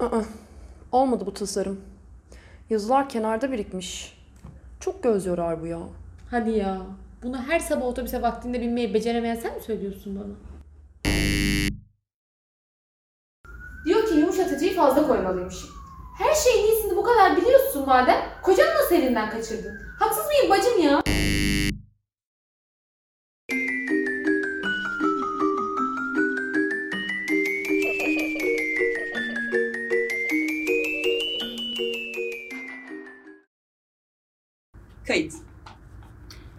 Aa, olmadı bu tasarım. Yazılar kenarda birikmiş. Çok göz yorar bu ya. Hadi ya. Bunu her sabah otobüse vaktinde binmeyi beceremeyen sen mi söylüyorsun bana? Diyor ki yumuşatıcıyı fazla koymalıymışım. Her şeyin iyisini bu kadar biliyorsun madem. Kocanı nasıl elinden kaçırdın? Haksız mıyım bacım ya?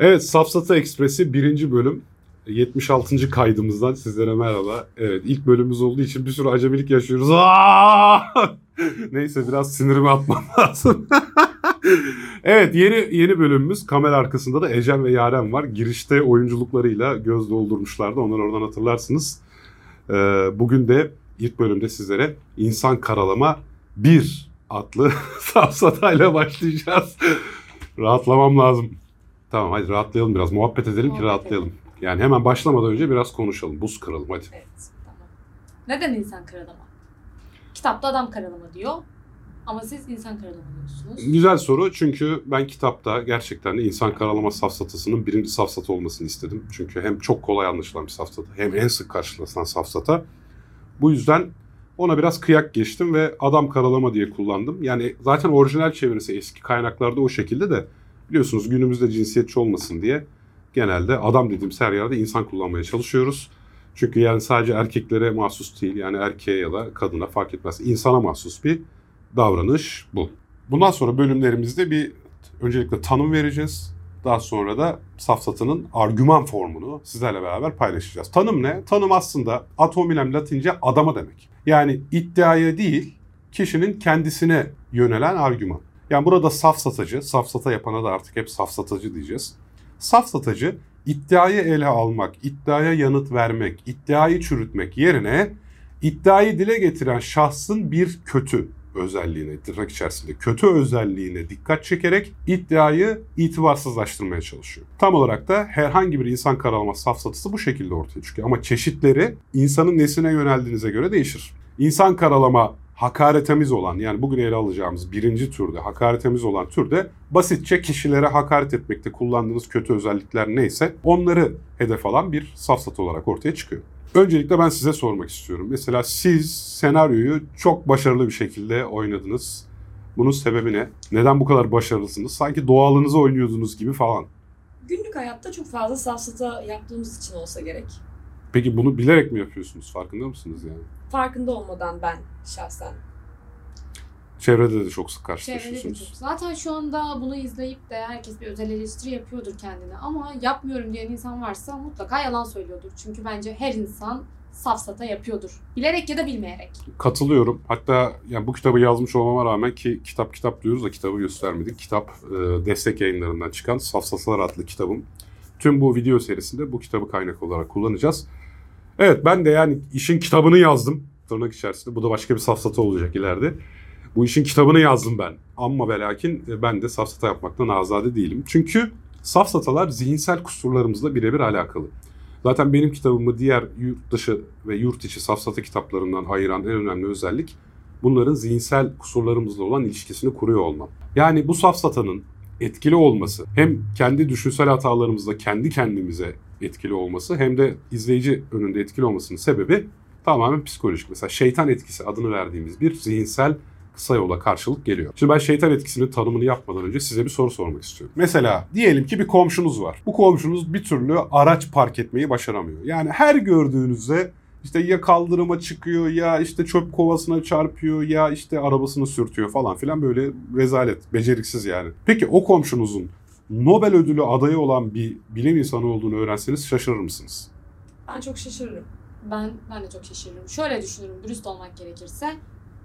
Evet, Safsata Ekspresi birinci bölüm. 76. kaydımızdan sizlere merhaba. Evet, ilk bölümümüz olduğu için bir sürü acemilik yaşıyoruz. Neyse biraz sinirimi atmam lazım. evet, yeni yeni bölümümüz. Kamera arkasında da Ecem ve Yaren var. Girişte oyunculuklarıyla göz doldurmuşlardı. Onları oradan hatırlarsınız. Ee, bugün de ilk bölümde sizlere İnsan Karalama 1 adlı Safsata'yla başlayacağız. Rahatlamam lazım. Tamam hadi rahatlayalım biraz. Muhabbet edelim ki Muhabbet rahatlayalım. Yani hemen başlamadan önce biraz konuşalım. Buz kıralım hadi. Evet, tamam. Neden insan karalama? Kitapta adam karalama diyor. Ama siz insan karalama diyorsunuz. Güzel soru çünkü ben kitapta gerçekten de insan karalama safsatasının birinci safsata olmasını istedim. Çünkü hem çok kolay anlaşılan bir safsata hem en sık karşılaşılan safsata. Bu yüzden ona biraz kıyak geçtim ve adam karalama diye kullandım. Yani zaten orijinal çevirisi eski kaynaklarda o şekilde de biliyorsunuz günümüzde cinsiyetçi olmasın diye genelde adam dediğimiz her yerde insan kullanmaya çalışıyoruz. Çünkü yani sadece erkeklere mahsus değil yani erkeğe ya da kadına fark etmez. İnsana mahsus bir davranış bu. Bundan sonra bölümlerimizde bir öncelikle tanım vereceğiz. Daha sonra da safsatının argüman formunu sizlerle beraber paylaşacağız. Tanım ne? Tanım aslında atominem latince adama demek. Yani iddiaya değil, kişinin kendisine yönelen argüman. Yani burada safsatacı, safsata yapana da artık hep safsatacı diyeceğiz. Safsatacı iddiayı ele almak, iddiaya yanıt vermek, iddiayı çürütmek yerine iddiayı dile getiren şahsın bir kötü özelliğine, tırnak içerisinde kötü özelliğine dikkat çekerek iddiayı itibarsızlaştırmaya çalışıyor. Tam olarak da herhangi bir insan karalama safsatası bu şekilde ortaya çıkıyor. Ama çeşitleri insanın nesine yöneldiğinize göre değişir. İnsan karalama hakaretemiz olan yani bugün ele alacağımız birinci türde hakaretemiz olan türde basitçe kişilere hakaret etmekte kullandığınız kötü özellikler neyse onları hedef alan bir safsata olarak ortaya çıkıyor. Öncelikle ben size sormak istiyorum. Mesela siz senaryoyu çok başarılı bir şekilde oynadınız. Bunun sebebi ne? Neden bu kadar başarılısınız? Sanki doğalınızı oynuyordunuz gibi falan. Günlük hayatta çok fazla safsata yaptığımız için olsa gerek. Peki bunu bilerek mi yapıyorsunuz? Farkında mısınız yani? Farkında olmadan ben şahsen. Çevrede de çok sık Çevrede de karşılaşıyorsunuz. çok. Zaten şu anda bunu izleyip de herkes bir özel eleştiri yapıyordur kendine. Ama yapmıyorum diyen insan varsa mutlaka yalan söylüyordur. Çünkü bence her insan safsata yapıyordur. Bilerek ya da bilmeyerek. Katılıyorum. Hatta yani bu kitabı yazmış olmama rağmen ki kitap kitap diyoruz da kitabı göstermedik. Kitap e, destek yayınlarından çıkan Safsasalar adlı kitabım. Tüm bu video serisinde bu kitabı kaynak olarak kullanacağız. Evet ben de yani işin kitabını yazdım. Tırnak içerisinde. Bu da başka bir safsata olacak ileride. Bu işin kitabını yazdım ben. Ama ve lakin e, ben de safsata yapmaktan azade değilim. Çünkü safsatalar zihinsel kusurlarımızla birebir alakalı. Zaten benim kitabımı diğer yurt dışı ve yurt içi safsata kitaplarından ayıran en önemli özellik bunların zihinsel kusurlarımızla olan ilişkisini kuruyor olmam. Yani bu safsatanın etkili olması hem kendi düşünsel hatalarımızla kendi kendimize etkili olması hem de izleyici önünde etkili olmasının sebebi tamamen psikolojik. Mesela şeytan etkisi adını verdiğimiz bir zihinsel kısa yola karşılık geliyor. Şimdi ben şeytan etkisinin tanımını yapmadan önce size bir soru sormak istiyorum. Mesela diyelim ki bir komşunuz var. Bu komşunuz bir türlü araç park etmeyi başaramıyor. Yani her gördüğünüzde işte ya kaldırıma çıkıyor ya işte çöp kovasına çarpıyor ya işte arabasını sürtüyor falan filan böyle rezalet, beceriksiz yani. Peki o komşunuzun Nobel ödülü adayı olan bir bilim insanı olduğunu öğrenseniz şaşırır mısınız? Ben çok şaşırırım. Ben ben de çok şaşırırım. Şöyle düşünürüm dürüst olmak gerekirse.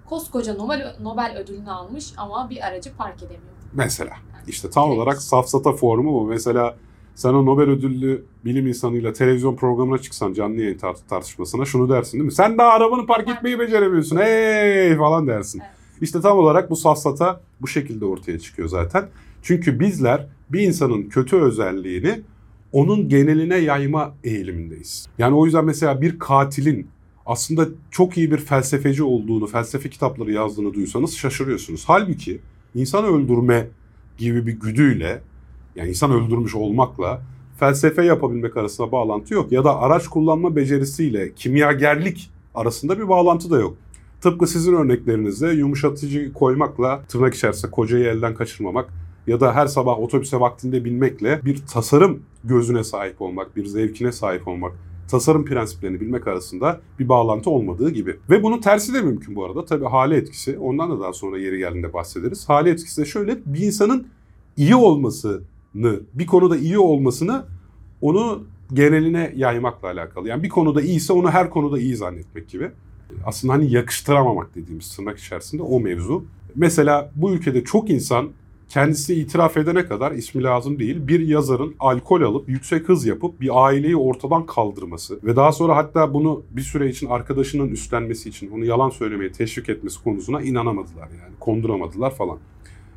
Koskoca Nobel, Nobel ödülünü almış ama bir aracı park edemiyor. Mesela işte tam olarak safsata formu bu. Mesela sen o Nobel ödüllü bilim insanıyla televizyon programına çıksan canlı yayın tar- tartışmasına şunu dersin değil mi? Sen daha arabanı park etmeyi beceremiyorsun. Hey falan dersin. Evet. İşte tam olarak bu safsata bu şekilde ortaya çıkıyor zaten. Çünkü bizler bir insanın kötü özelliğini onun geneline yayma eğilimindeyiz. Yani o yüzden mesela bir katilin aslında çok iyi bir felsefeci olduğunu, felsefe kitapları yazdığını duysanız şaşırıyorsunuz. Halbuki insan öldürme gibi bir güdüyle, yani insan öldürmüş olmakla felsefe yapabilmek arasında bağlantı yok. Ya da araç kullanma becerisiyle kimyagerlik arasında bir bağlantı da yok. Tıpkı sizin örneklerinizde yumuşatıcı koymakla tırnak içerisinde kocayı elden kaçırmamak ya da her sabah otobüse vaktinde binmekle bir tasarım gözüne sahip olmak, bir zevkine sahip olmak, tasarım prensiplerini bilmek arasında bir bağlantı olmadığı gibi. Ve bunun tersi de mümkün bu arada. Tabii hale etkisi. Ondan da daha sonra yeri geldiğinde bahsederiz. Hale etkisi de şöyle bir insanın iyi olmasını, bir konuda iyi olmasını onu geneline yaymakla alakalı. Yani bir konuda iyiyse onu her konuda iyi zannetmek gibi. Aslında hani yakıştıramamak dediğimiz tırnak içerisinde o mevzu. Mesela bu ülkede çok insan kendisi itiraf edene kadar ismi lazım değil bir yazarın alkol alıp yüksek hız yapıp bir aileyi ortadan kaldırması ve daha sonra hatta bunu bir süre için arkadaşının üstlenmesi için onu yalan söylemeye teşvik etmesi konusuna inanamadılar yani konduramadılar falan.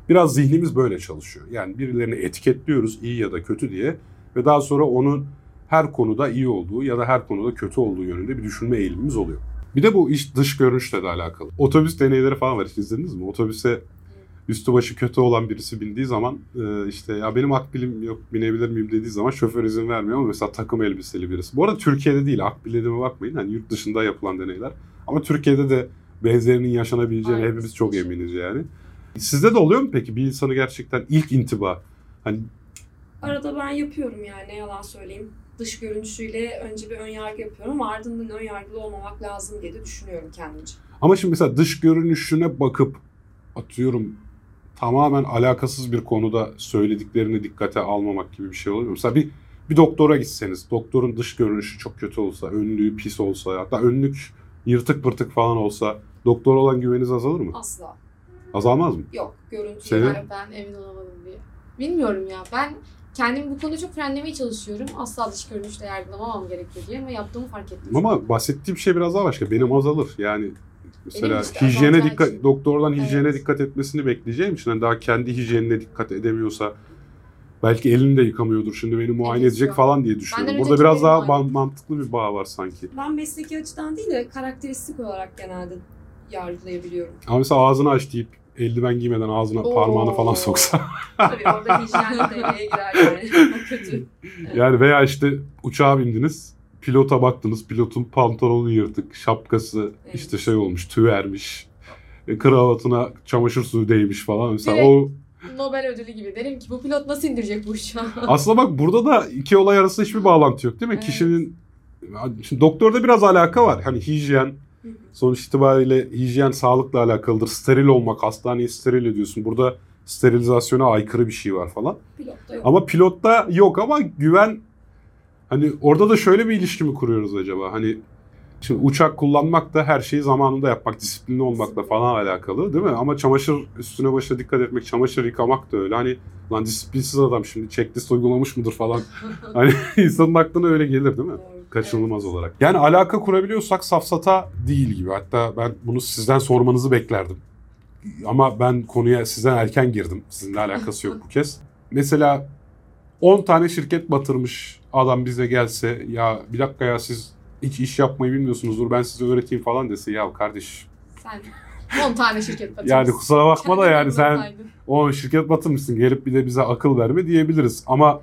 Biraz zihnimiz böyle çalışıyor. Yani birilerini etiketliyoruz iyi ya da kötü diye ve daha sonra onun her konuda iyi olduğu ya da her konuda kötü olduğu yönünde bir düşünme eğilimimiz oluyor. Bir de bu iş dış görünüşle de alakalı. Otobüs deneyleri falan var hiç izlediniz mi? Otobüse üstü başı kötü olan birisi bindiği zaman e, işte ya benim akbilim yok binebilir miyim dediği zaman şoför izin vermiyor ama mesela takım elbiseli birisi. Bu arada Türkiye'de değil akbil dediğime bakmayın hani yurt dışında yapılan deneyler. Ama Türkiye'de de benzerinin yaşanabileceğine Aynen. hepimiz çok eminiz yani. Sizde de oluyor mu peki bir insanı gerçekten ilk intiba hani Arada ben yapıyorum yani ne yalan söyleyeyim. Dış görünüşüyle önce bir ön yargı yapıyorum ardından ön yargılı olmamak lazım diye de düşünüyorum kendimce. Ama şimdi mesela dış görünüşüne bakıp atıyorum tamamen alakasız bir konuda söylediklerini dikkate almamak gibi bir şey oluyor. Mesela bir bir doktora gitseniz, doktorun dış görünüşü çok kötü olsa, önlüğü pis olsa, hatta önlük yırtık pırtık falan olsa doktora olan güveniniz azalır mı? Asla. Azalmaz mı? Yok. Görüntü. Senin? Ben emin olamadım diye. Bilmiyorum ya. Ben kendimi bu konuda çok frenlemeye çalışıyorum. Asla dış görünüşle yargılamamam gerekiyor diye ama yaptığımı fark ettim. Ama bahsettiğim şey biraz daha başka. Benim azalır. Yani mesela işte hijyene dikkat, için. doktordan hijyene Evet. dikkat etmesini bekleyeceğim için hani daha kendi hijyenine dikkat edemiyorsa belki elini de yıkamıyordur. Şimdi beni muayene Evet, edecek falan diye düşünüyorum. Burada biraz daha muayene man- mantıklı bir bağ var sanki. Ben mesleki açıdan değil de karakteristik olarak genelde yargılayabiliyorum. Ama mesela ağzını aç deyip eldiven giymeden ağzına Oo. parmağını falan soksa. Tabii orada hijyen de devreye girer yani. Kötü. yani veya işte uçağa bindiniz. Pilota baktınız. Pilotun pantolonu yırtık. Şapkası Evet. işte şey olmuş. Tüy ermiş. e, Kravatına çamaşır suyu değmiş falan. Mesela Direkt- o Nobel ödülü gibi. Derim ki bu pilot nasıl indirecek bu uçağı? Aslında bak burada da iki olay arasında hiçbir bağlantı yok değil mi? Evet. Kişinin Şimdi doktorda biraz alaka var. Hani hijyen sonuç itibariyle hijyen sağlıkla alakalıdır. Steril olmak, hastaneyi steril ediyorsun. Burada sterilizasyona aykırı bir şey var falan. Pilotta yok. Ama pilotta yok ama güven hani orada da şöyle bir ilişki mi kuruyoruz acaba? Hani şimdi uçak kullanmak da her şeyi zamanında yapmak, disiplinli olmakla falan alakalı değil mi? Ama çamaşır üstüne başına dikkat etmek, çamaşır yıkamak da öyle. Hani lan disiplinsiz adam şimdi checklist uygulamış mıdır falan. hani insanın aklına öyle gelir değil mi? Kaçınılmaz olarak. Yani alaka kurabiliyorsak safsata değil gibi. Hatta ben bunu sizden sormanızı beklerdim. Ama ben konuya sizden erken girdim. Sizinle alakası yok bu kez. Mesela 10 tane şirket batırmış adam bize gelse ya bir dakika ya siz hiç iş yapmayı bilmiyorsunuzdur ben size öğreteyim falan dese ya kardeş Sen 10 tane şirket batırmışsın. yani kusura bakma da yani sen anlatsaydın. o şirket batırmışsın gelip bir de bize akıl verme diyebiliriz. Ama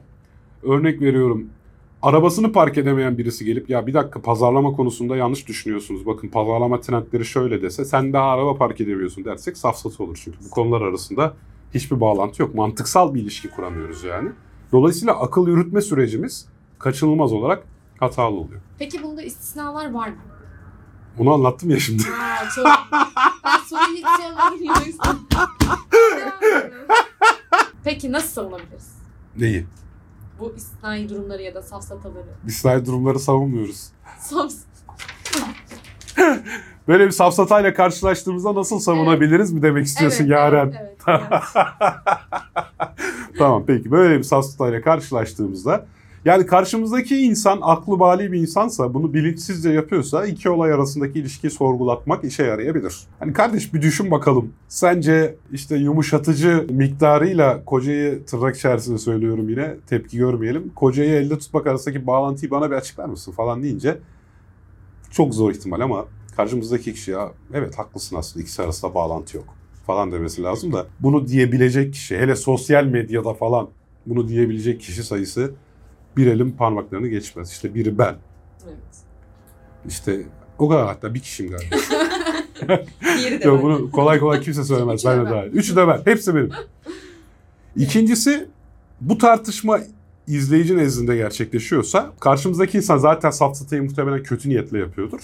örnek veriyorum arabasını park edemeyen birisi gelip ya bir dakika pazarlama konusunda yanlış düşünüyorsunuz. Bakın pazarlama trendleri şöyle dese sen daha araba park edemiyorsun dersek safsatı olur. Çünkü bu konular arasında hiçbir bağlantı yok. Mantıksal bir ilişki kuramıyoruz yani. Dolayısıyla akıl yürütme sürecimiz kaçınılmaz olarak hatalı oluyor. Peki bunda istisnalar var mı? Onu anlattım ya şimdi. Aa, çok... ben soruyu hiç sormadım. Peki nasıl savunabiliriz? Neyi? Bu istisnai durumları ya da safsataları. İsrail durumları savunmuyoruz. Safs Böyle bir safsatayla karşılaştığımızda nasıl savunabiliriz mi demek istiyorsun Evet, Yaren? Evet, evet, evet. Tamam peki böyle bir safsatayla karşılaştığımızda yani karşımızdaki insan aklı bali bir insansa bunu bilinçsizce yapıyorsa iki olay arasındaki ilişkiyi sorgulatmak işe yarayabilir. Hani kardeş bir düşün bakalım. Sence işte yumuşatıcı miktarıyla kocayı tırnak içerisinde söylüyorum yine tepki görmeyelim. Kocayı elde tutmak arasındaki bağlantıyı bana bir açıklar mısın falan deyince çok zor ihtimal ama karşımızdaki kişi ya evet haklısın aslında ikisi arasında bağlantı yok falan demesi lazım da bunu diyebilecek kişi hele sosyal medyada falan bunu diyebilecek kişi sayısı bir elin parmaklarını geçmez. İşte biri ben. Evet. İşte o kadar hatta bir kişiyim galiba. Diğeri de Yok bunu kolay kolay kimse söylemez. Üçü ben de dahil. Üçü de ben. Hepsi benim. İkincisi bu tartışma izleyici nezdinde gerçekleşiyorsa karşımızdaki insan zaten safsatayı muhtemelen kötü niyetle yapıyordur.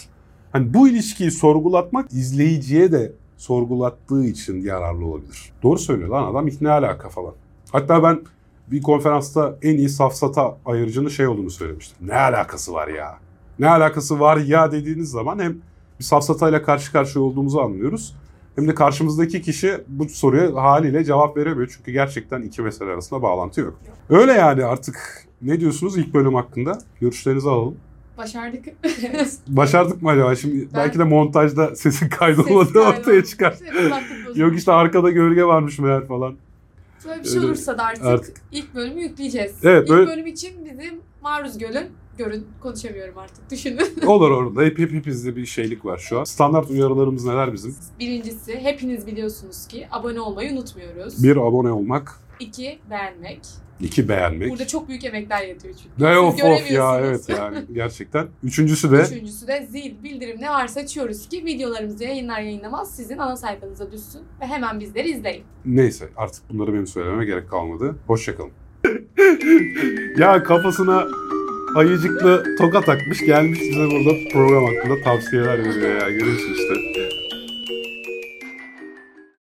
Hani bu ilişkiyi sorgulatmak izleyiciye de sorgulattığı için yararlı olabilir. Doğru söylüyor lan adam ne alaka falan. Hatta ben bir konferansta en iyi safsata ayırıcının şey olduğunu söylemiştim. Ne alakası var ya? Ne alakası var ya dediğiniz zaman hem bir safsatayla karşı karşıya olduğumuzu anlıyoruz. Hem de karşımızdaki kişi bu soruya haliyle cevap veremiyor. Çünkü gerçekten iki mesele arasında bağlantı yok. Öyle yani artık ne diyorsunuz ilk bölüm hakkında? Görüşlerinizi alalım. Başardık. Başardık mı acaba? Şimdi Ben- belki de montajda sesin kaydolmadığı Ses ortaya çıkar. İşte. Yok işte arkada gölge varmış meğer falan. Böyle bir şey Öyle- olursa da artık, artık- ilk bölümü yükleyeceğiz. Evet, ilk böyle- bölüm için bizim maruz görün. Görün. Konuşamıyorum artık. Düşünün. Olur orada. Hep, hep hepimizde bir şeylik var şu an. Standart uyarılarımız neler bizim? Birincisi hepiniz biliyorsunuz ki abone olmayı unutmuyoruz. Bir abone olmak. İki beğenmek. iki beğenmek. Burada çok büyük emekler yatıyor çünkü. Ne Siz of of ya evet yani gerçekten. Üçüncüsü de Üçüncüsü de zil, bildirim ne varsa açıyoruz ki videolarımızı yayınlar yayınlamaz sizin ana sayfanıza düşsün ve hemen bizleri izleyin. Neyse artık bunları benim söylememe gerek kalmadı. Hoşçakalın. ya kafasına ayıcıklı toka takmış gelmiş bize burada program hakkında tavsiyeler veriyor ya. Görüyorsun işte.